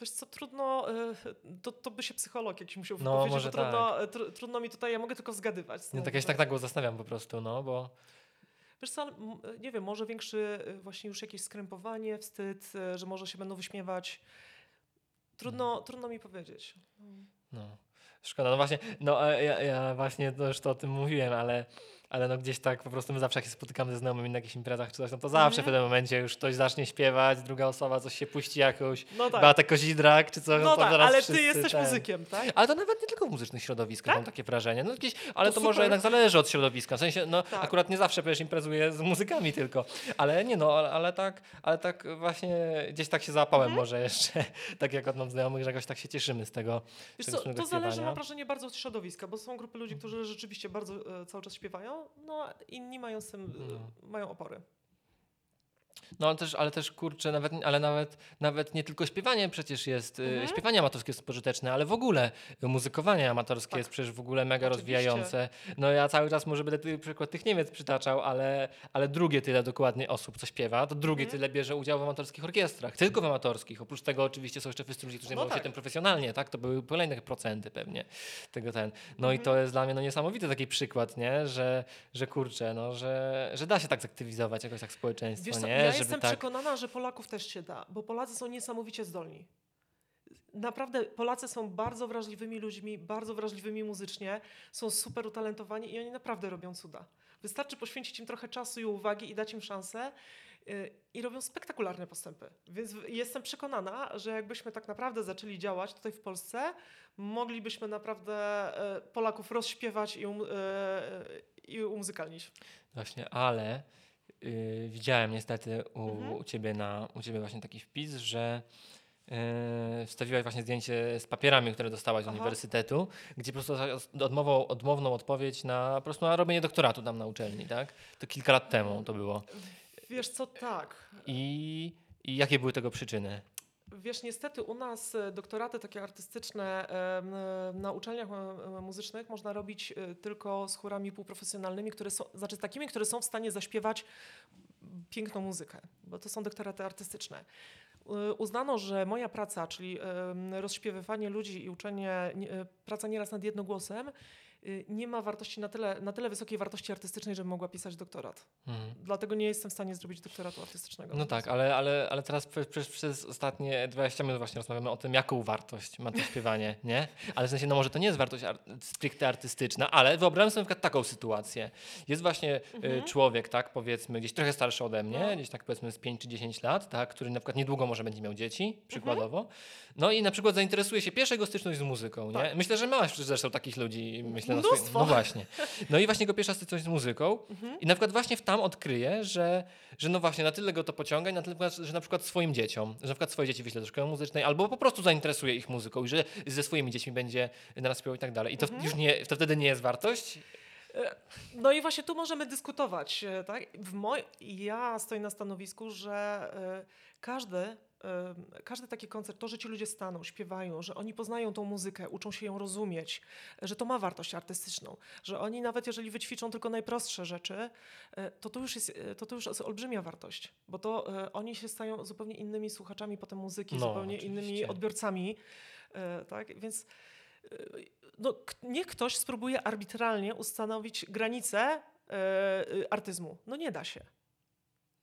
Wiesz co, trudno, e, to, to by się psycholog jakiś musiał no, wypowiedzieć, może trudno, tak. tr trudno mi tutaj, ja mogę tylko zgadywać. Nie, tak ja się tak, tak go zastanawiam po prostu, no, bo... Wiesz co, nie wiem, może większy y, właśnie już jakieś skrępowanie, wstyd, y, że może się będą wyśmiewać. Trudno, hmm. trudno mi powiedzieć. No. Szkoda, no właśnie, no ja, ja właśnie to już to o tym mówiłem, ale ale no gdzieś tak po prostu my zawsze jak się spotykamy ze znajomymi na jakichś imprezach czy coś, no to zawsze w pewnym momencie już ktoś zacznie śpiewać, druga osoba coś się puści jakąś, No tak. Beatę Kozidrak czy coś, No to tak, ale ty jesteś ten- muzykiem, tak? Ale to nawet nie tylko w muzycznych środowiskach mam takie wrażenie. No jakieś, ale To to, może jednak zależy od środowiska. W sensie, no Tak. akurat nie zawsze przecież imprezuję z muzykami tylko. Ale nie no, ale, ale tak, ale tak właśnie gdzieś tak się załapałem Mhm. może jeszcze, tak jak od mam znajomych, że jakoś tak się cieszymy z tego. Wiesz co, to zależy, mam wrażenie, bardzo od środowiska, bo są grupy ludzi, którzy rzeczywiście bardzo e, cały czas śpiewają, no a inni mają tym, e, mają opory. No ale też, ale też kurczę, nawet, ale nawet, nawet nie tylko śpiewanie przecież jest, Mhm. y, śpiewanie amatorskie jest pożyteczne, ale w ogóle muzykowanie amatorskie Tak. jest przecież w ogóle mega Oczywiście. rozwijające. No ja cały czas może będę ty, przykład tych Niemiec przytaczał, ale, ale drugie tyle dokładnie osób, co śpiewa, to drugie Mhm. tyle bierze udział w amatorskich orkiestrach, tylko w amatorskich. Oprócz tego oczywiście są jeszcze ludzie, którzy zajmują tak. się tym profesjonalnie, tak? To były kolejne procenty pewnie tego ten. No i Mhm. to jest dla mnie no, niesamowity taki przykład, nie? Że, że kurczę, no, że, że da się tak zaktywizować jakoś tak społeczeństwo, Wiesz nie? ja jestem tak... przekonana, że Polaków też się da, bo Polacy są niesamowicie zdolni. Naprawdę Polacy są bardzo wrażliwymi ludźmi, bardzo wrażliwymi muzycznie, są super utalentowani i oni naprawdę robią cuda. Wystarczy poświęcić im trochę czasu i uwagi i dać im szansę yy, i robią spektakularne postępy. Więc jestem przekonana, że jakbyśmy tak naprawdę zaczęli działać tutaj w Polsce, moglibyśmy naprawdę e, Polaków rozśpiewać i, um, e, i umuzykalnić. Właśnie, ale y, widziałem niestety u, Mhm. u, ciebie na, u ciebie właśnie taki wpis, że y, wstawiłaś właśnie zdjęcie z papierami, które dostałaś z Aha. uniwersytetu, gdzie po prostu odmową, odmowną odpowiedź na po prostu na robienie doktoratu tam na uczelni, tak? To kilka lat temu to było. Wiesz co, tak. I, i jakie były tego przyczyny? Wiesz, niestety u nas e, doktoraty takie artystyczne em, e, na uczelniach e, e, muzycznych można robić e, tylko z chórami półprofesjonalnymi, które są, znaczy takimi, które są w stanie zaśpiewać piękną muzykę, bo to są doktoraty artystyczne. E, Uznano, że moja praca, czyli rozśpiewywanie ludzi i uczenie, nie- e, praca nieraz nad jednogłosem, e, nie ma wartości na tyle, na tyle wysokiej wartości artystycznej, żebym mogła pisać doktorat. Mhm. Dlatego nie jestem w stanie zrobić doktoratu artystycznego. No tak, ale, ale, ale teraz przez, przez, ostatnie 20 minut właśnie rozmawiamy o tym, jaką wartość ma to śpiewanie, nie? Ale w sensie, no może to nie jest wartość ar- stricte artystyczna, ale wyobrażam sobie na przykład taką sytuację. Jest właśnie y, człowiek, tak, powiedzmy, gdzieś trochę starszy ode mnie, No. gdzieś tak powiedzmy z 5 czy 10 lat, tak, który na przykład niedługo może będzie miał dzieci, przykładowo. No i na przykład zainteresuje się pierwsza jego styczność z muzyką, nie? Tak. Myślę, że masz zresztą takich ludzi, myślę na Mnóstwo. swoim, No właśnie. No i właśnie jego pierwsza styczność z muzyką Mhm. i na przykład właśnie tam odkryje, że, że no właśnie na tyle go to pociąga i na tyle, że na przykład swoim dzieciom, że na przykład swoje dzieci wyśle do szkoły muzycznej albo po prostu zainteresuje ich muzyką i że ze swoimi dziećmi będzie naraz śpiewał i tak dalej. I to Mhm. już nie, to wtedy nie jest wartość? No i właśnie tu możemy dyskutować. e, Tak? W moj... Ja stoję na stanowisku, że e, każdy, e, każdy taki koncert, to, że ci ludzie staną, śpiewają, że oni poznają tą muzykę, uczą się ją rozumieć, że to ma wartość artystyczną, że oni nawet jeżeli wyćwiczą tylko najprostsze rzeczy, e, to to już jest, e, to to już jest olbrzymia wartość, bo to e, oni się stają zupełnie innymi słuchaczami potem muzyki, No, zupełnie innymi oczywiście. odbiorcami. e, Tak? Więc no, niech ktoś spróbuje arbitralnie ustanowić granice artyzmu. No nie da się.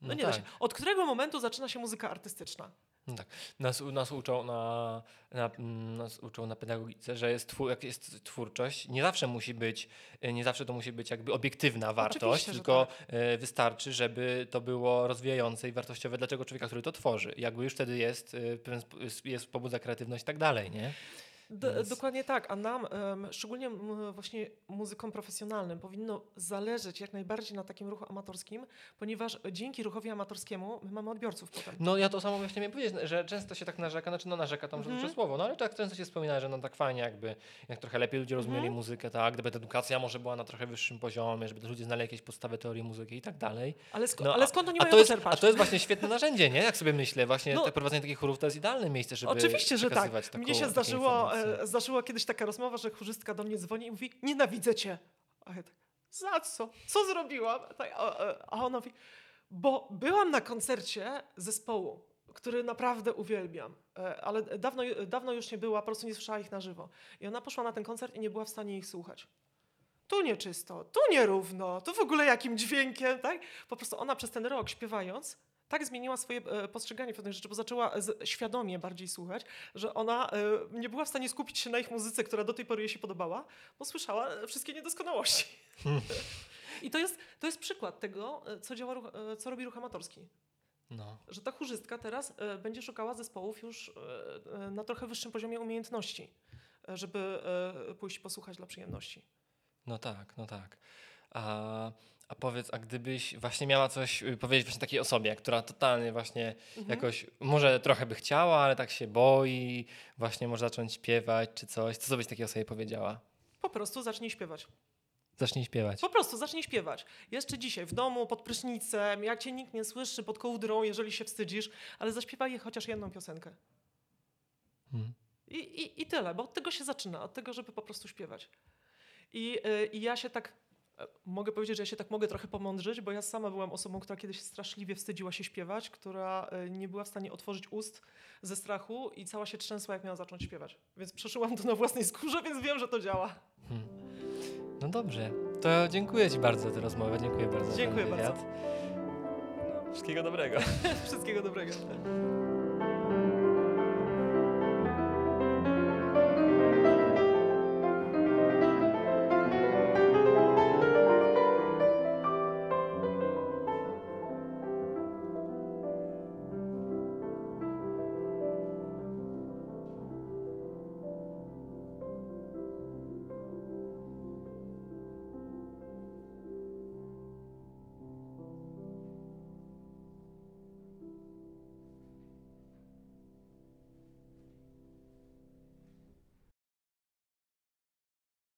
No, nie da się. Od którego momentu zaczyna się muzyka artystyczna? No tak. Nas, nas, uczą na, na, nas uczą na pedagogice, że jest, twór, jak jest twórczość, nie zawsze musi być, e, nie zawsze to musi być jakby obiektywna wartość, Oczywiście, tylko e, wystarczy, żeby to było rozwijające i wartościowe dla tego człowieka, który to tworzy. Jakby już wtedy jest, e, jest- jest powód za kreatywność i tak dalej, nie? D- Więc- Dokładnie tak, a nam, szczególnie właśnie muzykom profesjonalnym, powinno zależeć jak najbardziej na takim ruchu amatorskim, ponieważ dzięki ruchowi amatorskiemu my mamy odbiorców potem. No ja to samo właśnie miałem powiedzieć, że często się tak narzeka, znaczy no narzeka tam Mhm. mhm. słowo, no ale tak często się wspomina, że no tak fajnie jakby, jak trochę lepiej ludzie rozumieli Mhm. muzykę, tak, gdyby ta edukacja może była na trochę wyższym poziomie, żeby ludzie znali jakieś podstawy teorii muzyki i tak dalej. Ale, sk- No, ale a- skąd oni mają to jest? A to jest właśnie świetne narzędzie, nie? Jak sobie myślę, właśnie No. te prowadzenie takich chórów to jest idealne miejsce, żeby Oczywiście, że tak. taką, Mnie się zdarzyło. E, zdarzyła kiedyś taka rozmowa, że chórzystka do mnie dzwoni i mówi, nienawidzę cię. A ja tak, za co? Co zrobiłam? Tak, a, a ona mówi, bo byłam na koncercie zespołu, który naprawdę uwielbiam, e, ale dawno, dawno już nie była, po prostu nie słyszała ich na żywo. I ona poszła na ten koncert i nie była w stanie ich słuchać. Tu nieczysto, tu nierówno, tu w ogóle jakim dźwiękiem, tak? Po prostu ona przez ten rok śpiewając tak zmieniła swoje e, postrzeganie pewnych rzeczy, bo zaczęła świadomie bardziej słuchać, że ona e, nie była w stanie skupić się na ich muzyce, która do tej pory jej się podobała, bo słyszała e, wszystkie niedoskonałości. I to jest, to jest przykład tego, co, działa, co robi ruch amatorski. No. Że ta chórzystka teraz będzie szukała zespołów już na trochę wyższym poziomie umiejętności, żeby pójść posłuchać dla przyjemności. No tak, no tak. A, a powiedz, a gdybyś właśnie miała coś y, powiedzieć właśnie takiej osobie, która totalnie właśnie Mhm. jakoś, może trochę by chciała, ale tak się boi, właśnie może zacząć śpiewać czy coś, co byś takiej osobie powiedziała? Po prostu zacznij śpiewać. Zacznij śpiewać. Po prostu zacznij śpiewać. Jeszcze dzisiaj w domu, pod prysznicem, jak cię nikt nie słyszy, pod kołdrą, jeżeli się wstydzisz, ale zaśpiewaj chociaż jedną piosenkę. Hmm. I, i, I tyle, bo od tego się zaczyna, od tego, żeby po prostu śpiewać. I, y, i ja się tak, mogę powiedzieć, że ja się tak mogę trochę pomądrzyć, bo ja sama byłam osobą, która kiedyś straszliwie wstydziła się śpiewać, która y, nie była w stanie otworzyć ust ze strachu i cała się trzęsła, jak miała zacząć śpiewać. Więc przeszyłam to na własnej skórze, więc wiem, że to działa. No dobrze, to dziękuję Ci bardzo za tę rozmowę, dziękuję bardzo Dziękuję za ten wywiad. bardzo. Wszystkiego dobrego. Wszystkiego dobrego.